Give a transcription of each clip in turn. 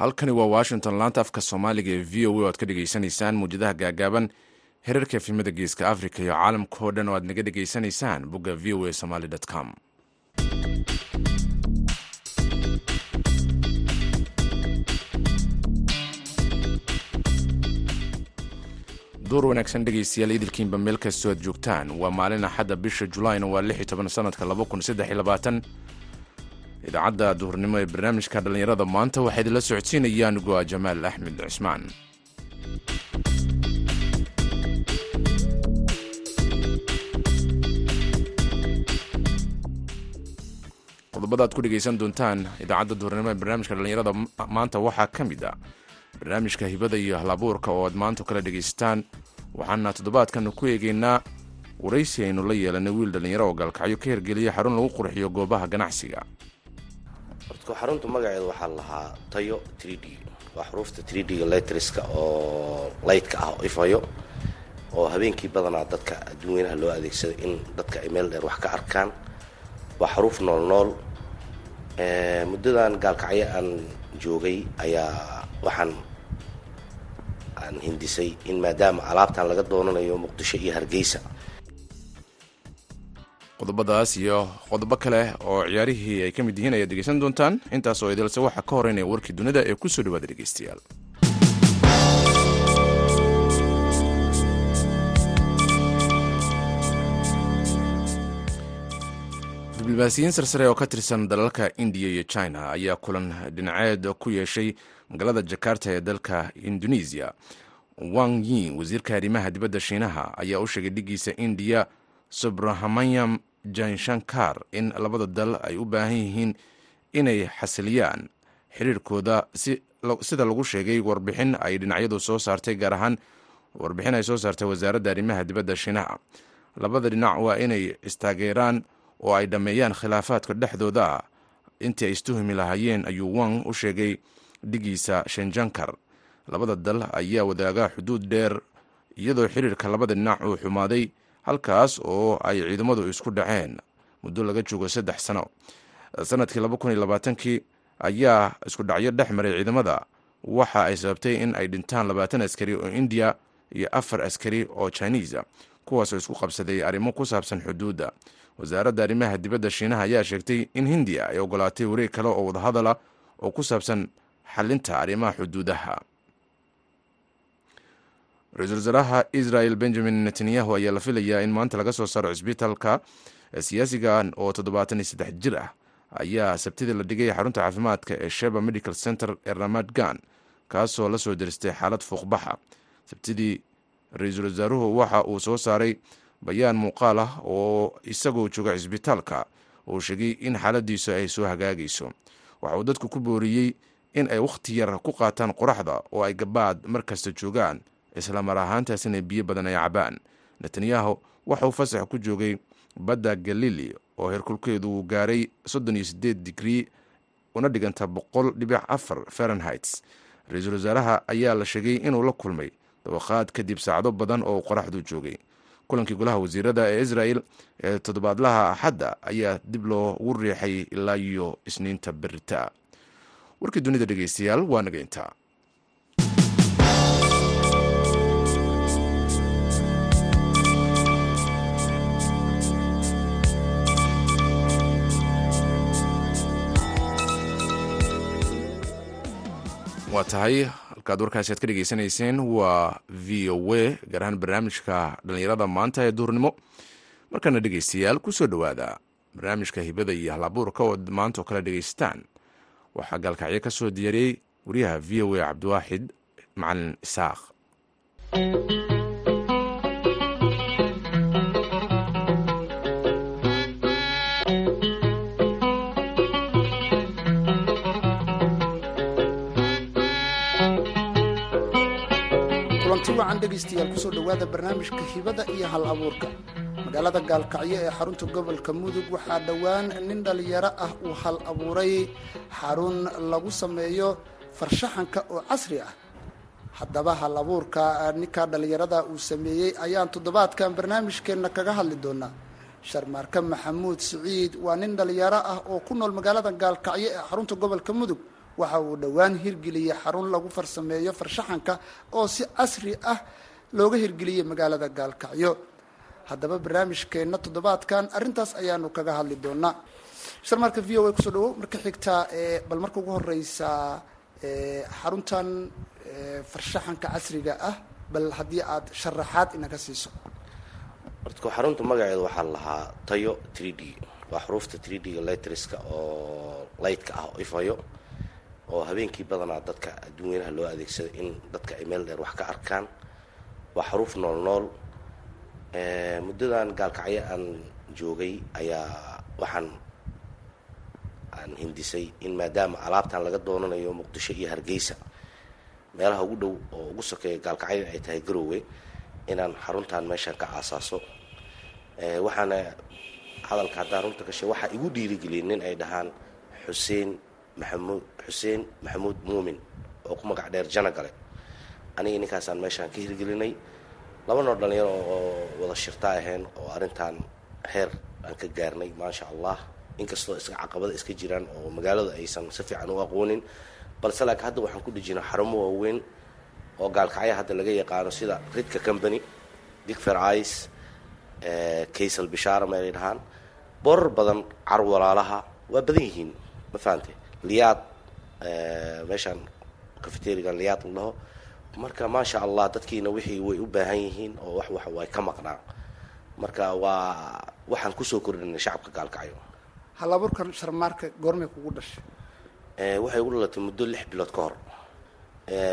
halkani waa washington laanta afka soomaaliga ee v o a o aad ka dhegaysanaysaan muwjadaha gaagaaban herarka efimada geeska africa iyo caalamka oo dhan oo aad naga dhegaysanaysaan bogga v o a somaly com. Duur wanaagsan dhegaystayaal idilkiinba meel kastoo aad joogtaan waa maalin axadda bisha julaayna waa sanadka idaacadda duhurnimo ee barnaamijka dhallinyarada maanta waxaa idinla socodsiinayaan goa jamaal axmed cismaan qodobada ad ku dhegaysan doontaan idaacadda duhurnimo ee barnaamijka dhallinyarada maanta waxaa ka mid ah barnaamijka hibada iyo halabuurka oo aad maanta kala dhegaysataan waxaana toddobaadkan ku eegaynaa waraysi aynu la yeelanay wiil dhallinyaro oo gaalkacyo ka hirgeliya xarun lagu qurxiyo goobaha ganacsiga horta xarunta magaceeda waxaa lahaa tayo td waa xuruufta td-ga letriska oo laytka ah oo ifayo oo habeenkii badanaa dadka adduunyanaha loo adeegsada in dadka ay meel dheer wax ka arkaan. Waa xaruuf nool nool. Muddadan gaalkacyo aan joogay ayaa waxaan aan hindisay in maadaama alaabtan laga doonanayo muqdisho iyo hargeysa qodobadaas iyo qodobo kale oo ciyaarihii ay ka mid yihiin ayaad dhegeysan doontaan. Intaas oo idilse waxaa ka horeynaya warkii dunida ee ku soo dhawaada dhegeystayaal. Diblomaasiyiin sarsare oo ka tirsan dalalka indiya iyo china ayaa kulan dhinaceed ku yeeshay magaalada jakarta ee dalka indonesiya wang yin wasiirka arrimaha dibadda shiinaha ayaa u sheegay dhigiisa indiya subrahamanyam janshankar in labada dal ay u baahan yihiin inay xasiliyaan xiriirkooda sida lagu sheegay warbixin ay dhinacyadu soo saartay gaar ahaan warbixin ay soo saartay wasaaradda arrimaha dibadda shiinaha labada dhinac waa inay istaageeraan oo ay dhammeeyaan khilaafaadka dhexdooda. Intii ay istuhumi lahaayeen ayuu wang u sheegay dhigiisa shenjankar. Labada dal ayaa wadaaga xuduud dheer iyadoo xiriirka labada dhinac uu xumaaday halkaas oo ay ciidamadu isku dhaceen muddo laga joogo saddex sano. Sanadkii laba kun iyo labaatankii ayaa isku dhacyo dhex maray ciidamada. Waxa ay sababtay in ay dhintaan labaatan askari oo indiya iyo afar askari oo chinisa kuwaasoo isku qabsaday arrimo ku saabsan xuduudda. Wasaaradda arrimaha dibadda shiinaha ayaa sheegtay in hindiya ay ogolaatay wareeg kale oo wadahadala oo ku saabsan xalinta arrimaha xuduudaha ra'iisul wasaaraha israel benjamin netanyahu ayaa la filayaa in maanta laga soo saaro cisbitaalka siyaasigan oo toddobaatan iyo saddex jir ah. Ayaa sabtidii la dhigay xarunta caafimaadka ee sheba medical center ee ramad gan kaasoo la soo diristay xaalad fuuqbaxa. Sabtidii ra'iisul wasaaruhu waxa uu soo saaray bayaan muuqaal ah oo isagoo jooga cisbitaalka oo sheegay in xaaladiisu ay soo hagaagayso. Waxa uu dadku ku booriyey in ay wakhti yar ku qaataan qoraxda oo ay gabaad mar kasta joogaan isla mar ahaantaasina biyo badan ay cabaan. Netanyahu waxa uu fasax ku joogay badda galili oo heerkulkeedu uu gaaray soddon iyo sideed digrii una dhiganta boqol dhibic afar farenhits ra'iisul wasaaraha ayaa la sheegay inuu la kulmay dawaqaad kadib saacdo badan oo qoraxdu joogay. Kulankii golaha wasiirada ee israel ee toddobaadlaha axadda ayaa dib loogu riixay ilaa iyo isniinta berita warkii dunida dhegeystayaal waa nageynta waa tahay halkaad warkaasi aad ka dhegeysanayseen waa v o a gaar ahaan barnaamijka dhallinyarada maanta ee duurnimo markana dhegeystayaal ku soo dhowaada barnaamijka hibada iyo halabuurka oo maanta oo kale dhegeysataan waxaa gaalkacyo ka soo diyaariyey wariyaha v o a cabdiwaaxid macalin isaaq kulanti wacan dhegaystayaal ku soo dhowaada barnaamijka hibada iyo hal abuurka. Magaalada gaalkacyo ee xarunta gobolka mudug waxaa dhowaan nin dhallinyaro ah uu hal abuuray. Xarun lagu sameeyo farshaxanka oo casri ah. Haddaba hal abuurka ninkaa dhallinyarada uu sameeyey ayaan toddobaadkan barnaamijkeenna kaga hadli doonaa. Sharmaarka maxamuud siciid waa nin dhallinyaro ah oo ku nool magaalada gaalkacyo ee xarunta gobolka mudug waxa uu dhowaan hirgeliyey xarun lagu farsameeyo farshaxanka oo si casri ah looga hirgeliyey magaalada gaalkacyo. Haddaba barnaamijkeenna toddobaadkan arrintaas ayaanu kaga hadli doonaa. Sharmarka v o a ku soo dhawow marka xigtaa bal marka ugu horeysa xaruntan farshaxanka casriga ah bal haddii aad sharaxaad inaga siiso. Horta xarunta magaceeda waxaa lahaa tayo three d. Waa xuruufta d-ga letriska oo lightka ah oo ifayo oo habeenkii badanaa dadka adduunyanaha loo adeegsado in dadka ay dheer wax ka arkaan. Waa xaruuf nool nool muddadan gaalkacyo aan joogay ayaa waxaan aan hindisay in maadaama alaabtan laga doonanayo muqdisho iyo hargeysa meelaha ugu dhow oo ugu sokeeya gaalkacyo ay tahay garoowe inaan xaruntan meeshaan ka aasaaso. Waxaana hadalka haddaan runta ka sheeg waxaa igu dhiirigeliyay nin ay dhahaan xuseen maxamuud xuseen maxamuud muumin oo ku magac dheer jana gale aniga ninkaasaan meeshaan ka hirgelinay laba noo dhalinyaro oo wada shirta ahayn oo arrintan heer aan ka gaarnay maasha allah inkastoo iska caqabada iska jiraan oo magaalada aysan si fiican u aqoonin. Balse laakiin hadda waxaan ku dhejinaa xarumo waaweyn oo gaalkacya hadda laga yaqaano sida ridka company digfer ice kaysal bishaara meelay dhahaan borar badan car walaalaha waa badan yihiin ma fahante liyaad meeshaan cafeterigan liyaad la dhaho. Marka maasha allah dadkiina wixii way u baahan yihiin oo wax wax way ka maqnaa marka waa waxaan ku soo kordhinay shacabka gaalkacyo hal abuurkan sharmaarka goormay kugu dhashay? Waxay ugu dhalatay muddo lix bilood ka hor.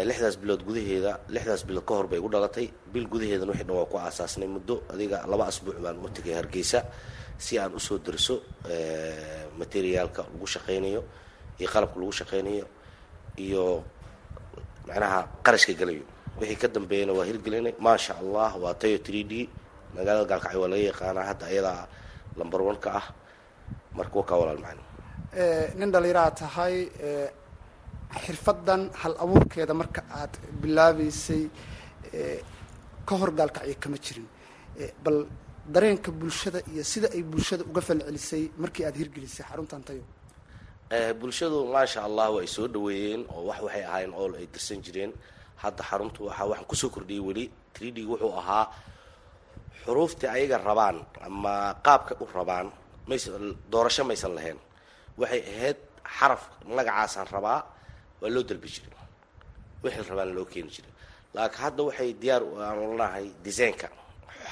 Lixdaas bilood gudaheeda lixdaas bilood ka hor bay igu dhalatay. Bil gudaheedana wixii dhan waa ku aasaasnay muddo. Adiga laba asbuuc baan u tegay hargeysa si aan u soo dariso materiaalka lagu shaqaynayo iyo qalabka lagu shaqaynayo iyo macnaha qarashka gelayo wixii ka dambeeyana waa hirgelinay. Maasha allah waa tayo three d. Magaalada gaalkacyo waa laga yaqaanaa. Hadda ayadaa lamber one ka ah marka wakaa walaal macana nin dhalinyaraha tahay xirfadan hal abuurkeeda marka aad bilaabeysay ka hor gaalkacyo kama jirin. Bal dareenka bulshada iyo sida ay bulshada uga falcelisay markii aad hirgelisay xaruntan tayo bulshadu maasha allah ay soo dhaweeyeen oo wax waxay ahaayeen ool ay dirsan jireen. Hadda xaruntu waxa waxaan ku soo kordhiyay weli. d wuxuu ahaa xuruuftii ayaga rabaan ama qaabka u rabaan. Maysa doorasho maysan lahayn. Waxay ahayd xaraf magacaasaan rabaa waa loo dalbi jiray. Wixii la rabaana loo keeni jiray. Laakiin hadda waxay diyaar aan olanahay desaynka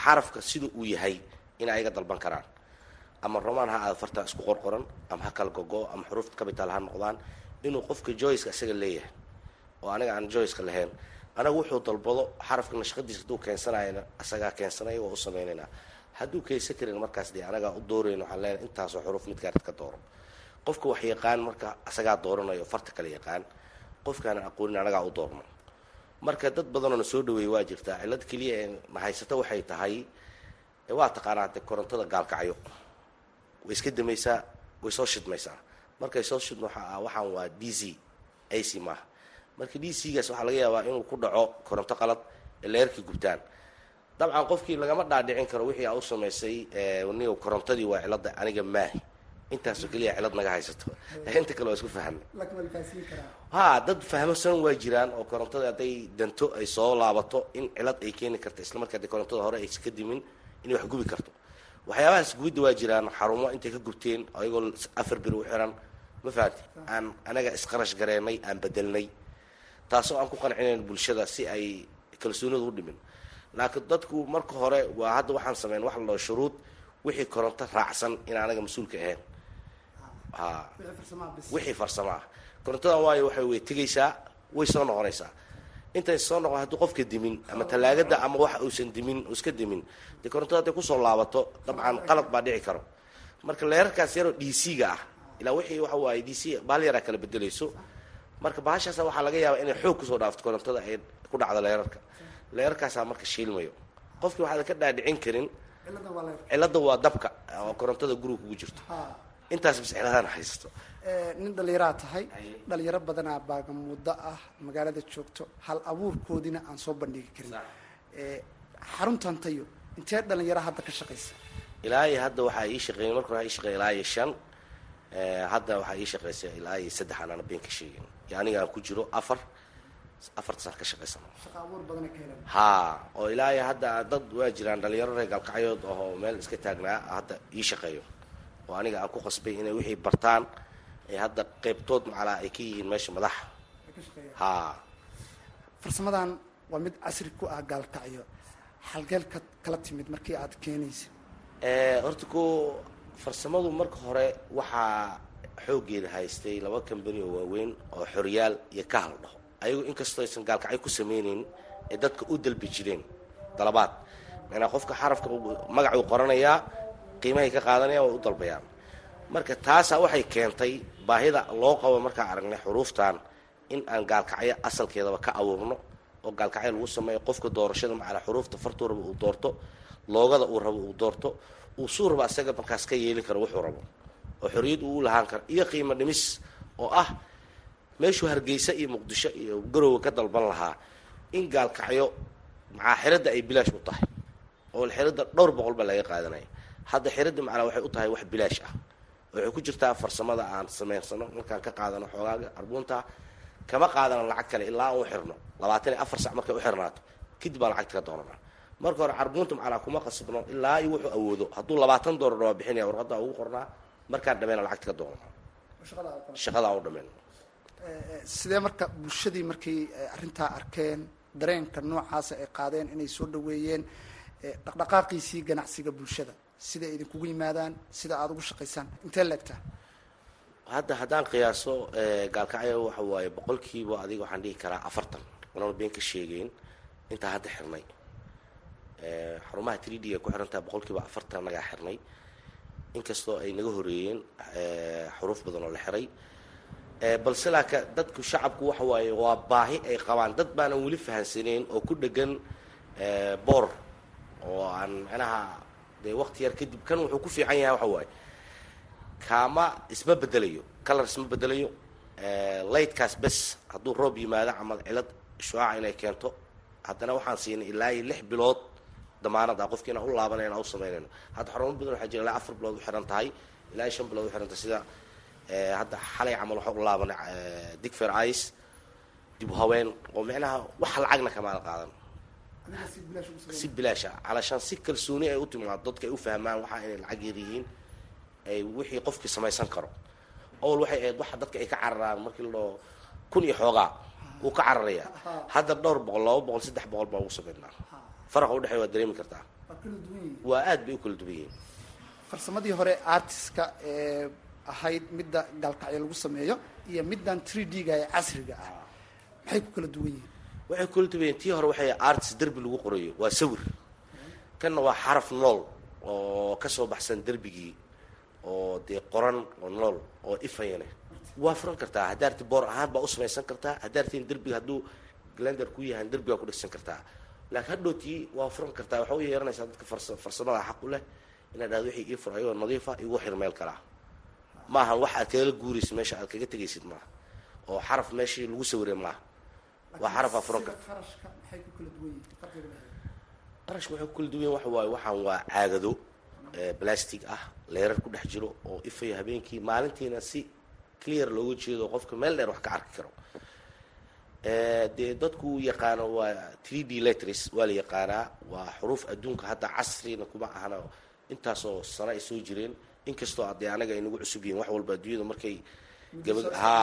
xarafka sida uu yahay in ayaga dalban karaan ama romaan ha aada fartaa isku qorqoran ama ha kala gogo ama xuruufta capital ha noqdaan inuu qofka joyceka isaga leeyahay oo aniga aan joyceka lahayn anaga wuxuu dalbado xarafka nashqadiisa hadduu keensanayana isagaa keensanaya waa u samaynaynaa hadduu keensan karin markaas dee anagaa u doorayn waxaan leenahay intaasoo xuruuf midkaarid ka dooro. Qofka wax yaqaan marka isagaa dooranayo farta kale yaqaan. Qofkaana aqoonin anagaa u doorno. Marka dad badanoo soo dhaweeyay waa jirtaa cillad keliya ee na waxay tahay waa taqaanaa de korontada gaalkacyo way iska damaysaa way soo shidmaysaa markay soo shidmo waxaan waa d c ac maaha marka d c gaas waxaa laga yaabaa inuu ku dhaco koronto qalad ee leerkii gubtaan. Dabcan qofkii lagama dhaadhicin karo wixii aa u samaysay ni korontadii waa cilada aniga maahi. Intaasoo keliya cilad naga haysato. Inta kale waa isku fahana ha dad fahmasan waa jiraan oo korontada hadday danto ay soo laabato in cilad ay keeni karta islamarkaa de korontada hore aysa ka dimin inay wax gubi karto waxyaabahaas gubidda waa jiraan xarumo intay ka gubteen ayagoo afar bir u xiran. Ma fahamti aan anaga isqarash gareenay aan bedelnay. Taasoo aan ku qancinayn bulshada si ay kalsoonida u dhimin. Laakiin dadku marka hore waa hadda waxaan sameyn wax la dhao shuruud wixii koronto raacsan in anaga mas'uulka ahayn. Ha wixii farsamo ah korontadan waayo waxay way tegaysaa way soo noqonaysaa intay soo noqon hadduu qofka dimin ama talaagada ama wax uusan dimin iska dimin. Dee korontada hadday ku soo laabato dabcan qalad baa dhici karo. Marka leerarkaas yaroo d c ga ah ilaa wixii waxa waaye d c baal yaraa kala bedelayso. Marka bahashaasa waxaa laga yaabaa inay xoog ku soo dhaafto korontada ay ku dhacdo leerarka. Leerarkaasaa marka shiilmayo. Qofkii waxaadan ka dhaadhicin karin cilada waa dabka oo korontada guriga kugu jirto intaas bas ciladaan haysato nin dhallinyaraa tahay dhalinyaro badanaa baaga muddo ah magaalada joogto hal abuurkoodina aan soo bandhigi karin. Xaruntan tayo intee dhalinyaro hadda ka shaqaysa ilaa iyo hadda waxaa ii shaqeeyay marka hore ii ilaa iyo shan. Hadda waxaa ii shaqaysa ilaa iyo saddex anaana been ka sheegin. Iyo aniga aan ku jiro afar afarta saan ka shaqaysano ha oo ilaa iyo hadda dad waa jiraan dhalinyaro reer gaalkacyood ahoo meel iska taagnaa hadda ii shaqeeyo oo aniga aan ku qasbay inay wixii bartaan ee hadda qeybtood macalaa ay ka yihiin meesha madaxa. Ha. Farsamadan waa mid casri ku ah gaalkacyo. Halgeelka kala timid markii aad keenaysa horta ko farsamadu marka hore waxaa xooggeeda haystay laba kambani oo waaweyn oo xoryaal iyo kahal dhaho. Ayagu inkastoo aysan gaalkacyo ku samayneyn ee dadka u dalbi jireen dalabaad manaa qofka xarafka magacuu qoranayaa qiimahay ka qaadanayaan way u dalbayaan marka taasaa waxay keentay baahida loo qabo markaan aragnay xuruuftan in aan gaalkacyo asalkeedaba ka abuurno oo gaalkacyo lagu sameeyo qofka doorashada macala xuruufta fartuu raba uu doorto loogada uu rabo uu doorto uu suu raba asaga markaas ka yeeli karo wuxuu rabo. Oo xorriyad uu u lahaan karo. Iyo qiimo dhimis oo ah meeshuu hargeysa iyo muqdisho iyo garowga ka dalban lahaa in gaalkacyo macaa xiradda ay bilaash u tahay oo xiradda dhowr boqol baa laga qaadanaya hadda xiradda macnaa waxay u tahay wax bilaash ah. Waxay ku jirtaa farsamada aan sameynsano markaan ka qaadano xoogaaga arbuunta kama qaadano lacag kale ilaa aan u xirno. Labaatan iyo afar sac markay u xirnaato kadib baan lacagta ka doonana. Marka hore carbuunta macnaa kuma qasbno ilaa iyo wuxuu awoodo. Hadduu labaatan doolar waa bixinaya warqadda ugu qornaa markaan dhameyna lacagta ka doonana. Shaqadaa u dhameen sidee marka bulshadii markay arrintaa arkeen dareenka noocaasa ay qaadeen inay soo dhaweeyeen dhaqdhaqaaqiisii ganacsiga bulshada sida idinkugu yimaadaan sida aada ugu shaqaysaan intee leegtaa hadda haddaan qiyaaso gaalkacyo waxa waaye boqolkiiba adiga waxaan dhihi karaa afartan. Onan been ka sheegeyn intaa hadda xirnay. Xarumaha three d ay ku xirantaha boqolkiiba afartan nagaa xirnay. Inkastoo ay naga horeeyeen xuruuf badan oo la xiray. Balse laaka dadku shacabku waxa waaye waa baahi ay qabaan. Dad baanan weli fahansaneyn oo ku dhegan boor oo aan macnaha dee waqti yar kadib kan wuxuu ku fiican yahay waxa waaye. Kaama isma bedelayo color isma bedelayo lightkaas bes hadduu roob yimaado camal cilad shuaaca inay keento haddana waxaan siinay ilaa iyo lix bilood damaanad ah. Qofki inaan u laabanayna u samaynayno. Hadda xarumo badan waxaa jira ilaa afar bilood u xiran tahay ilaa iyo shan bilood u xiran tahay. Sida hadda xalay camal waxaa u laabanay digfer ice dib haween oo micnaha wax lacagna kamaala qaadan si bilaash ah calashaan si kalsooni ay u timaado dadka ay u fahmaan waxa inay lacag yar yihiin ay wixii qofkii samaysan karo. Awal waxay ahayd waxa dadka ay ka cararaan markii ladhao kun iyo xoogaa wuu ka cararayaa. Hadda dhowr boqol laba boqol saddex boqol baa ugu samaynaa faraqa udhexey waa dareemi kartaa. Waa aad bay u kala duwan yihiin. Farsamadii hore artiska ee ahayd midda gaalkacyo lagu sameeyo iyo middan tree d-ga ee casriga ah. Maxay ku kala duwan yihiin waxay kula yihiin tii hore waxay artis derbi lagu qorayo waa sawir. Kanna waa xaraf nool oo ka soo baxsan derbigii oo dee qoran oo nool oo ifayane. Waa furan kartaa haddaarti boor ahaan baa u samaysan kartaa haddaartiin derbiga hadduu glender ku yahan derbigaa ku dhegsan kartaa. Laakiin hadhowtii waa furan kartaa waxa u yeeranaysaa dadka farsa farsamada xaq u leh inaad dhahdo wixii ii fur ayagoo nadiifa igu xir meel kalaa maaha wax aad kagala guuraysid meesha aad kaga tegaysid maaha oo xaraf meeshii lagu sawiray maaha waa xarafaa furan karta qarashka ku kala duwan waxay ku kala duwan waxa waaye waxaan waa caagado plastic ah leerar ku dhex jiro oo ifayo habeenkii maalintiina si clear looga jeedo qofka meel dheer wax ka arki karo. Dee dadku yaqaano waa three d letters waa la yaqaanaa waa xuruuf adduunka hadda casrina kuma ahana intaasoo sano ay soo jireen. Inkastoo adee anaga ay nagu cusub yihiin wax walba adduunyada markay gaba ha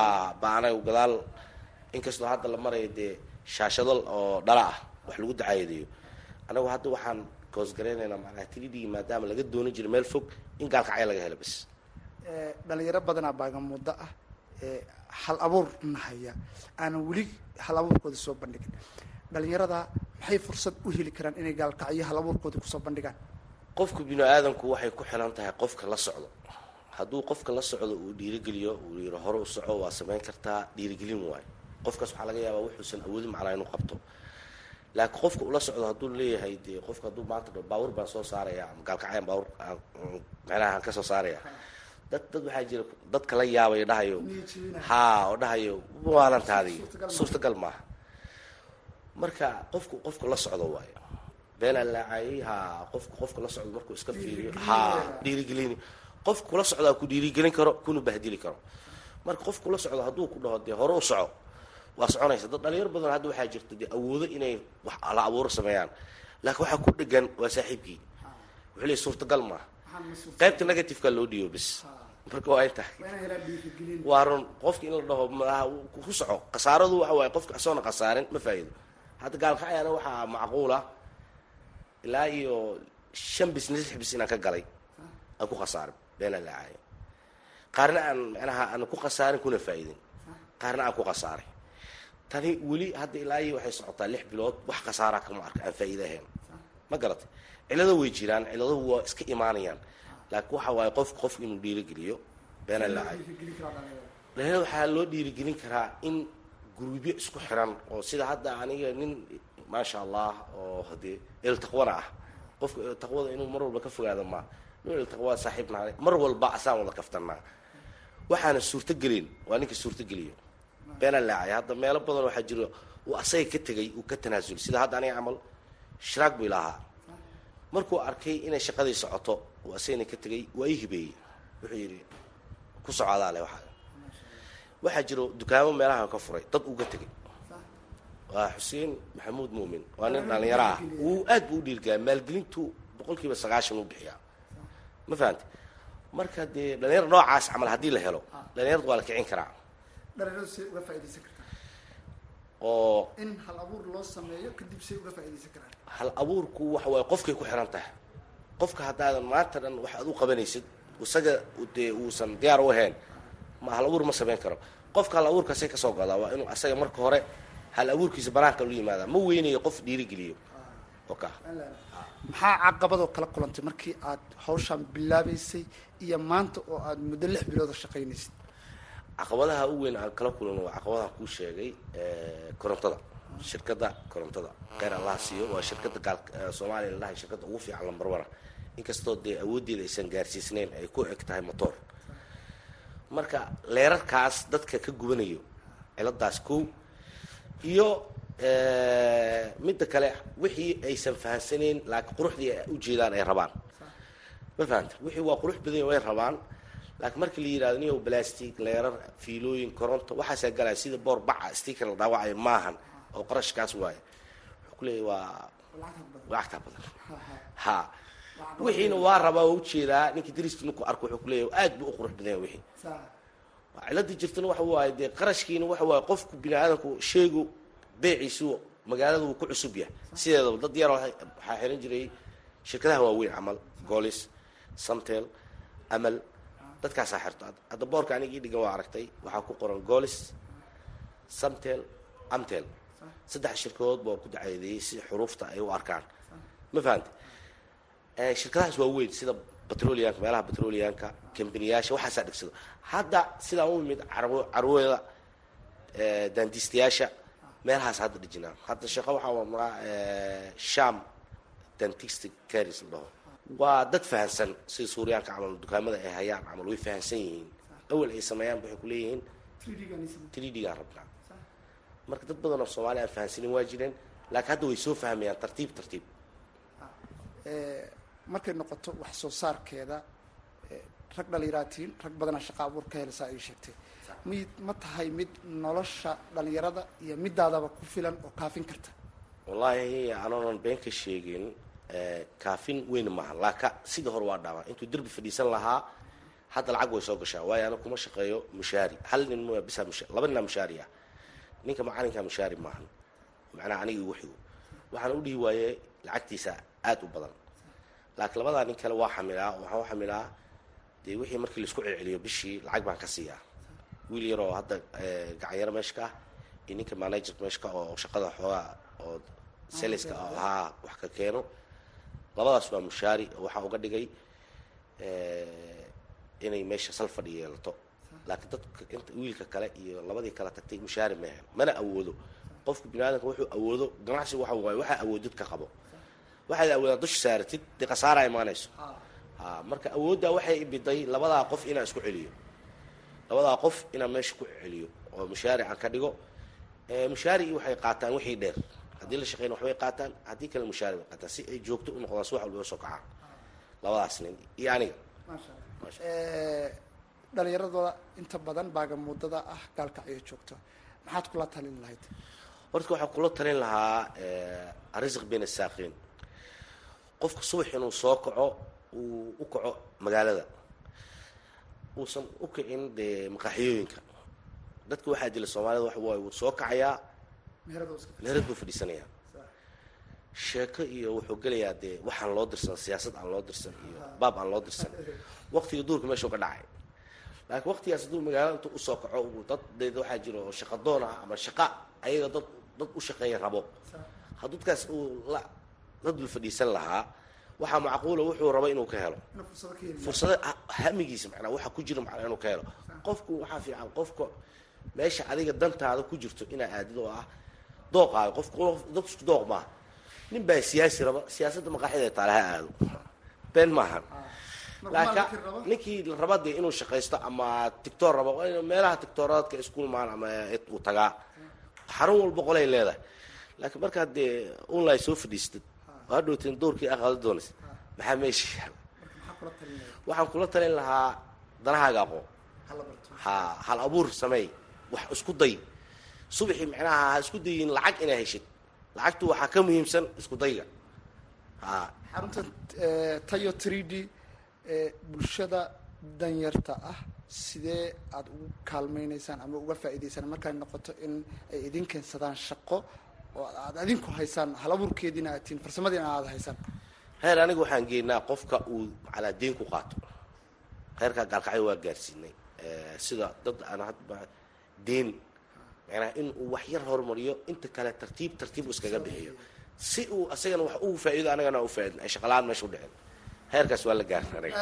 ba anaga gadaal inkastoo hadda la marayo dee shaashado oo dhala ah wax lagu dacaayadeeyo anagu hadda waxaan koosgaraynaynaa macnaha three d maadaama laga doonan jiray meel fog in gaalkacya laga helo bas dhalinyaro badanaa baagamuddo ah hal abuur nahaya aanan weli hal abuurkooda soo bandhigin. Dhalinyarada maxay fursad u heli karaan inay gaalkacyo hal abuurkooda ku soo bandhigaan? Qofka bini aadamku waxay ku xilan tahay qofka la socdo. Hadduu qofka la socdo uu dhiirigeliyo uu yiro hore u soco waa samayn kartaa dhiirigelin waayo qofkaas waxaa laga yaabaa wuxuusan awoodin macnaa inuu qabto. Laakiin qofka ula socdo hadduu leeyahay dee qofka hadduu maanta dho baawur baan soo saaraya ama gaalkacyan baawur macnaha aan ka saaraya dad dad waxaa jira dadka la yaabayo dhahayo ha oo dhahayo waalantaadi suurtagal maaha. Marka qofku qofku la socdo waayo. Beenaan laacayay ha qofku qofka la socdo markuu iska fiiriyo ha dhiirigelini. Qof kula socdaa ku dhiirigelin karo kuna bahdili karo. Marka qof kula socdo hadduu ku dhaho dee hore u soco waa soconaysa. Dad dhalinyar badan hadda waxaa jirta dee awoodo inay la abuuro sameeyaan. Laakiin waxaa ku dhegan waa saaxiibkii. Wuxuu leey suurtagal maaha qaybta negativeka loo dhiibo bis marka waa intaa run. Qofka in la dhaho maaha ku soco. Khasaaradu waxa waaye qofka asoona khasaarin ma faa'iido. Hadda gaalkacyana waxaa macquula. Ilaa iyo shan bis lix bis inaan ka galay. Aan ku khasaarin. Beenaan laacayo qaarna aan macnaha aan ku khasaarin kuna faa'iidin. Qaarna aan ku khasaaray tani weli hadda ilaa iyo waxay socotaa lix bilood wax khasaaraa kama arka aan faa'iida ahayn ma garatay? Cilado way jiraan ciladuhu waa iska imaanayaan. Laakiin waxa waaye qof qof inuu dhiirigeliyo beenaan laacayo dhalinyarada waxaa loo dhiirigelin karaa in guruubyo isku xiran oo sida hadda aniga nin maasha allah oo hadee eltaqwana ah. Qofka eltaqwada inuu mar walba ka fogaado maa nin eltaqwa saaxiib nahay mar walba asaan wada kaftanaa. Waxaana suurtagelin waa ninka suurtageliyo beenaan laacay hadda meelo badan waxaa jiro uu asaga ka tegay uu ka tanaasul sida hadda aniga camal shiraag buu ilahaa markuu arkay inay shaqadii socoto uu asagana ka tegay waa ii hibeeyey. Wuxuu yidhi ku socdaale waxaa. Waxaa jiro dukaamo meelaha ka furay dad uga tegay. Waa xuseen maxamuud muumin waa nin dhalinyaro ah uu aad buu u dhiirgaa maalgelintu boqol kiiba sagaashan u bixiyaa. Ma fahamte marka dee dhalinyaro noocaas camal haddii la helo dhalinyaradu waa la kicin karaa dhalinyaradu say uga faaidaysan kartaa. Oo. In hal abuur loo sameeyo kadib say uga faaidaysan karaan. Hal abuurku waxa waaye qofkay ku xiran tahay. Qofka haddaadan maanta dhan wax aad u qabanaysid isaga dee uusan diyaar u ahayn ma hal abuur ma samayn karo. Qofka hal abuurkaasay ka soo godaa waa inuu asaga marka hore hal abuurkiisa banaanka lu yimaada ma weynayo qof dhiirigeliyo. Oka. Maxaa caqabadoo kala kulantay markii aad hawshaan bilaabaysay iyo maanta oo aad muddo lix bilooda shaqaynaysid caqabadaha u weyn aan kala kulano waa caqabadaha kuu sheegay korontada. Shirkadda korontada. Kheyr allaha siiyo. Waa shirkadda gaal soomaaliya ladhahay shirkadda ugu fiican lambar wana inkastoo dee awooddeeda aysan gaarsiisnayn ay ku eg tahay motor. Marka leerarkaas dadka ka gubanayo ciladaas kow iyo midda kale wixii aysan fahamsanayn laakiin quruxdii ujeedaan ay rabaan. Ma fahamta wixii waa qurux badan way rabaan laakiin markii la yidhahdo niyow plastic leerar fiilooyin koronto waxaasaa galaya sida boor baca sticker la dhaawacayo maahan oo qarashkaas waaye. Wuxuu ku leeyahy waa lacagtaa badan. Ha. Wixiina waa rabaa oo u jeedaa ninkii dariski ninku arko wuxuu kuleeyahy aad buu u qurux badan yahay wixii ciladii jirtana waxa waaye dee qarashkiina waxa waaye qofku bini aadamku sheegu beeciisu magaalada wuu ku cusub yahay. Sideedaba dad yar waxaa xiran jiray shirkadaha waaweyn camal goolis samtel amal dadkaasaa xirto. Hadda boorka aniga ii waa aragtay waxaa ku qoran goolis samtel amtel. Saddex shirkadood baa ku dacadeeyey si xuruufta ay u arkaan. Ma fahamte shirkadahaas waa weyn sida batroliyanka meelaha batroliyanka kambaniyaasha waxaasaa dhigsado. Hadda sidaa u imid carwada dandistayaasha meelahaas hadda dhijinaa. Hadda shaqo waxaa sham dantist caris la dhaho waa dad fahansan sida suuriyaanka camal dukaamada ay hayaan camal way fahansan yihiin. Awal ay sameeyaan waxay kuleeyihiin trdgaan rabnaa marka dad badan oo soomaaliya aan fahansanin waa jireen laakiin hadda way soo fahmayaan tartiib tartiib. Markay noqoto wax soo saarkeeda rag dhalinyaraatiin rag badanaa shaqa abuur ka helsaa ay sheegtay. Mid ma tahay mid nolosha dhalinyarada iyo midaadaba ku filan oo kaafin karta. Wallaahi anoonan been ka sheegin kaafin weyn maaha laaka sida hore waa dhaama. Intuu derbi fadhiisan lahaa hadda lacag way soo gashaa. Waayo ana kuma shaqeeyo mushaari. Hal nin laba ninaa mushaari ah. Ninka macalinkaa mushaari maahan macnaha aniga igu xigo waxaan u dhihi waaye lacagtiisa aada u badan. Laakiin labadaa nin kale waa xamilaa waxaan u xamilaa dee wixii markii la isku celceliyo bishii lacag baan ka siiyaa. Wiil yar oo hadda gacanyaro meesha ka ah iyo ninka manager meesha oo shaqada xoogaa oo seleska ahaa wax ka keeno labadaas waa mushaari waxaa uga dhigay inay meesha sal fadhi yeelato laakiin dadka inta wiilka kale iyo labadii kale tagtay mushaari meehen mana awoodo. Qofka bini aadamka wuxuu awoodo ganacsi waxa waaye waxaa awoodid ka qabo. Waxaad awoodaa dusha saaratid dee khasaaraa imaanayso. Ha marka awooddaa waxay ibiday labadaa qof inaan isku celiyo. Labadaa qof inaan meesha ku celiyo oo mushaari aan ka dhigo. Mushaarigii waxay qaataan wixii dheer haddii la shaqeyna waxbay qaataan haddii kale mushaari bay qaataan si ay joogto u noqdaan si wax walba soo kacaan. Labadaas nin iyo aniga. Dhalinyaradooda inta badan baaga muddada ah gaalkacyo joogto maxaad kula talin lahayd? Horta waxaan kula talin lahaa arisiq bin asaaqiin qofka subax inuu soo kaco uu u kaco magaalada uusan u kicin dee maqaaxiyooyinka. Dadka waxaa jira soomaalida soo kacayaa meherad buu fadhiisanayaa. Sheeko iyo wuxuu gelayaa dee waxaan loo dirsan siyaasad aan loo dirsan iyo baab aan loo dirsan. Waqtiga duurka meeshuu ka dhacay. Laakiin waqtigaas hadduu magaalada u soo kaco dad deed waxaa jira oo ah ama shaqa ayaga dad dad u shaqeeya rabo. Hadduu dadkaas uu la dad la fadhiisan lahaa waxaa macquula wuxuu rabo inuu ka helo. Fursada hamigiisa macnaa waxa ku jira macnaa inuu ka helo. Qofku waxaa fiican qofka meesha adiga dantaada ku jirto inaa aadid oo ah dooqaayo qofku dad isku dooq maaha. Nin baa siyaasi raba siyaasadda maqaaxida taale ha aado been maahan laakiin ninkii raba dee inuu shaqaysto ama tictor raba meelaha tictooradka iskuul maan ama uu tagaa. Xarun walba qolay leedahay. Laakiin markaad dee online soo fadhiistid. Oo hadhowteen doorkii aqaado doonaysa maxaa meesha yaalla waxaan kula talin lahaa danahaaga aqoon. Ha hal abuur sameey wax isku day subaxii macnaha ha isku dayin lacag inaa heshid. Lacagtu waxaa ka muhiimsan isku dayga. Xarunta tayo three d bulshada danyarta ah sidee aada ugu kaalmaynaysaan ama uga faa'iidaysaan markay noqoto in ay idin keensadaan shaqo oo aad adinku haysaan halabuurkeediina aad tihiin farsamadiina aada haysaan? Heer aniga waxaan geynaa qofka uu calaa deen ku qaato. Heerkaa gaalkacyo waa gaarsiinay. Sida dad aan hadba deen macnaha in uu wax yar horumariyo inta kale tartiib tartiib iskaga bixiyo. Si uu asagana wax ugu faa'iido anagana u faa'iidin ay shaqalaan meesha u dhicin. Heerkaas waa la gaarin aniga.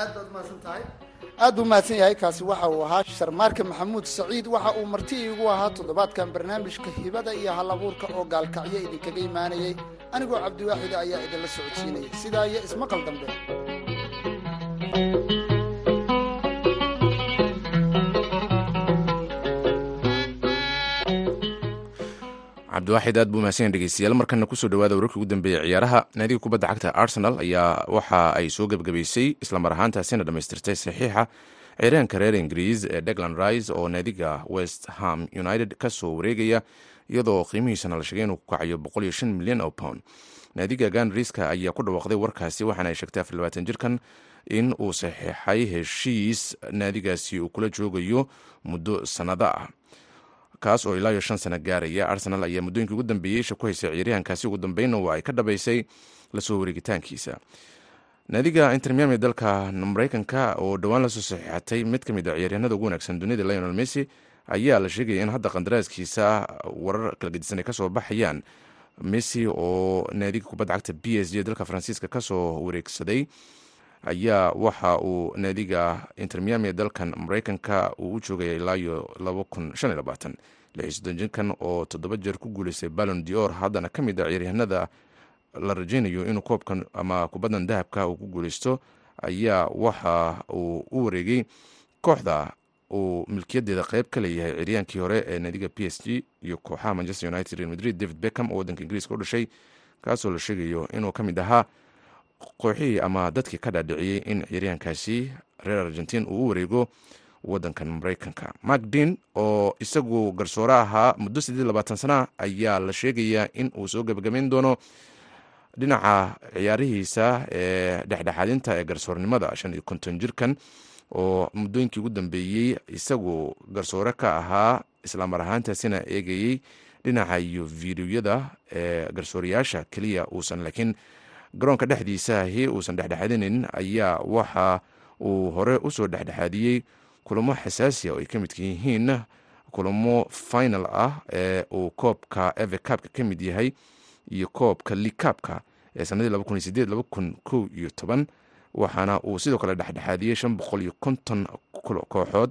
Aad baad mahadsan yahay kaasi waxa uu ahaa sharmaarka maxamuud saciid. Waxa uu marti iigu ahaa toddobaadkan barnaamijka hibada iyo hal abuurka oo gaalkacyo idinkaga imaanayay. Anigoo cabdiwaaxida ayaa idinla socodsiinayay. Sidaa iyo ismaqal dambe cabdiwaaxid aad buu mahadsan yahay dhegeystayaal markana ku soo dhawaada wararkii ugu dambeeyey ciyaaraha. Naadiga kubadda cagta arsenal ayaa waxa ay soo gebagabaysay islamar ahaantaasina dhammaystirtay saxiixa ciyaaryahanka reer ingiriis ee degland rice oo naadiga west ham united ka soo wareegaya iyadoo qiimihiisana la sheegay inuu ku kacayo milyan oo pound. Naadiga ganriska ayaa ku dhawaaqday warkaasi waxaana ay sheegtay jirkan in uu saxiixay heshiis naadigaasi uu kula joogayo muddo sannado ah kaas oo ilaa iyo shan sano gaaraya. Arsenal ayaa muddooyinkii ugu dambeeyey isha ku haysay ciyaaryahankaasi ugu dambeynna waa ay ka dhabaysay la soo wareegitaankiisa. Naadiga intermiami dalka mareykanka oo dhowaan la soo saxiixatay mid ka mid a ciyaaryahanada ugu wanaagsan dunida lionel messi ayaa la sheegaya in hadda qandaraaskiisa warar kala gedisan ay ka soo baxayaan. Messi oo naadiga kubadda cagta b s g dalka faransiiska ka soo wareegsaday ayaa waxa uu naadiga intermiami dalkan mareykanka uu u joogaya ilaa iyo jinkan oo toddoba jeer ku guuleystay ballon dior haddana ka mid a ciyaaryahanada la rajeynayo inuu koobkan ama kubaddan dahabka uu ku guuleysto ayaa waxa uu u wareegay kooxda uu milkiyadeeda qeyb ka leeyahay ciryaankii hore ee naadiga p s g iyo kooxaha manchester united real madrid david beckham oo waddanka ingiriiska u dhashay kaasoo la sheegayo inuu ka mid ahaa kooxihii ama dadkii ka dhaadhiciyey in ciyaaryahankaasi reer argentiin uu u wareego wadankan mareykanka mark dean oo isagu garsoore ahaa muddo siddeed labaatan sana ayaa la sheegayaa in uu soo gebagabayn doono dhinaca ciyaarihiisa ee dhexdhexaadinta ee garsoornimada shan iyo konton jirkan oo muddooyinkii ugu dambeeyey isagu garsoore ka ahaa islaamar ahaantaasina eegayey dhinaca iyo fideoyada ee garsoorayaasha keliya uusan laakiin garoonka dhexdiisaahi uusan dhexdhexaadinin ayaa waxa uu hore u soo dhexdhexaadiyey kulamo xasaasiya oo ay ka midka yihiin kulamo final ah ee uu koobka eve cabka ka mid yahay iyo koobka likabka ee sanadii iyo toban waxaana uu sidoo kale dhexdhexaadiyey shan boqol iyo konton kooxood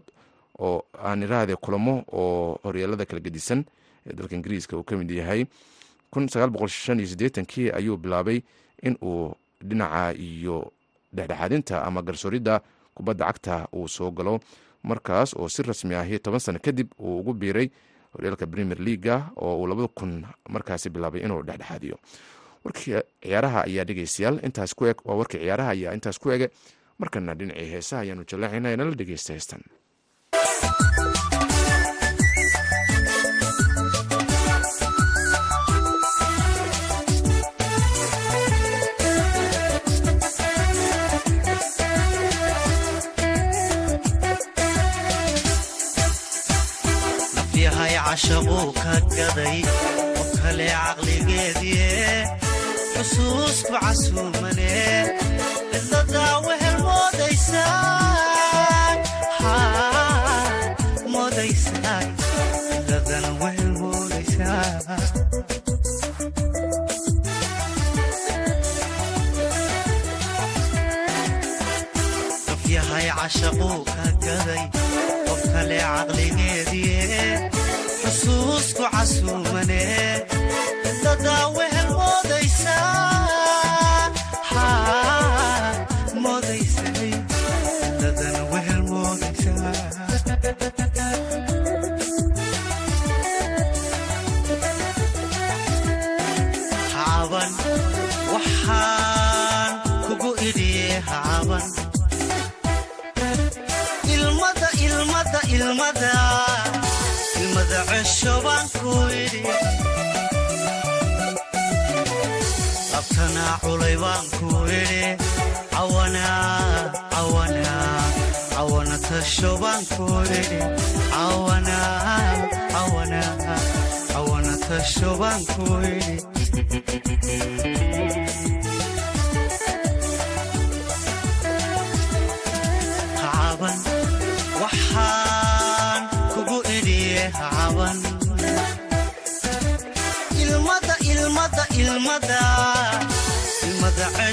oo aan iraahde kulamo oo horyaalada kala gedisan ee dalka ingiriiska uu ka mid yahay. Ayuu bilaabay in uu dhinaca iyo dhexdhexaadinta ama garsooridda kubadda cagta uu soo galo. Markaas oo si rasmi ahi toban sano kadib uu ugu biiray horyaalka premier leaga oo uu labada kun markaasi bilaabay inuu dhexdhexaadiyo. Warkii ciyaaraha ayaa dhegeystayaal intaas ku eg waa warkii ciyaaraha ayaa intaas ku ege. Markana dhinacii heesaha ayaanu jallaacaynaa inala dhegeysta heystan cashaquu ka gaday oo kale caqligeedie xusuusku casuumane cidladaa wehel moodaysaa nafyahay cashaquu ka gaday qof kale caqligeedie xusuusku casuumane cidladaa wehel culay baan ku idhi cawana tasho baan ku idhi cawana tasho baan ku idhi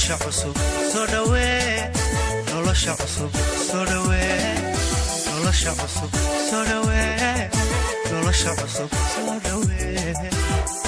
nolosha cusub soo dhawee nolosha cusub soo dhawee nolosha cusub soo dhawee nolosha cusub soo dhawee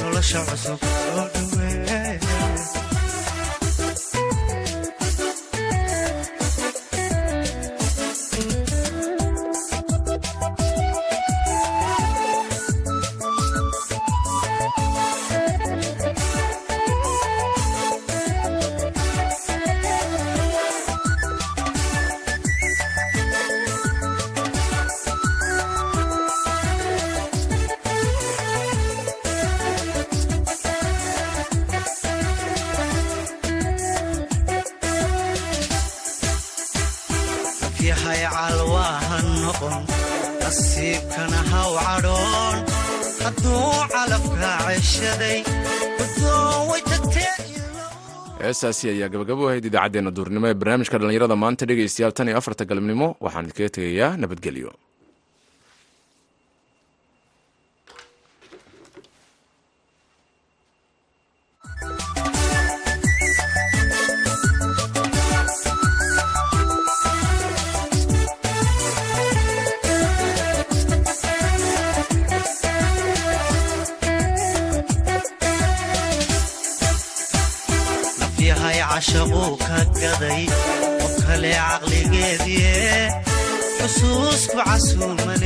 nolosha cusub soo dhawee yahay calwaaha noqon nasiibkana haw cadhoon. Hadduu calafka ceshaday heestaasi ayaa gabagabo ahayd idaacaddeenna duurnimo ee barnaamijka dhallinyarada maanta dhegaystayaal tan iyo afarta galabnimo. Waxaan idinkaga tegayaa nabadgelyo gaday oo kale caqligeedie xusuusku casuumane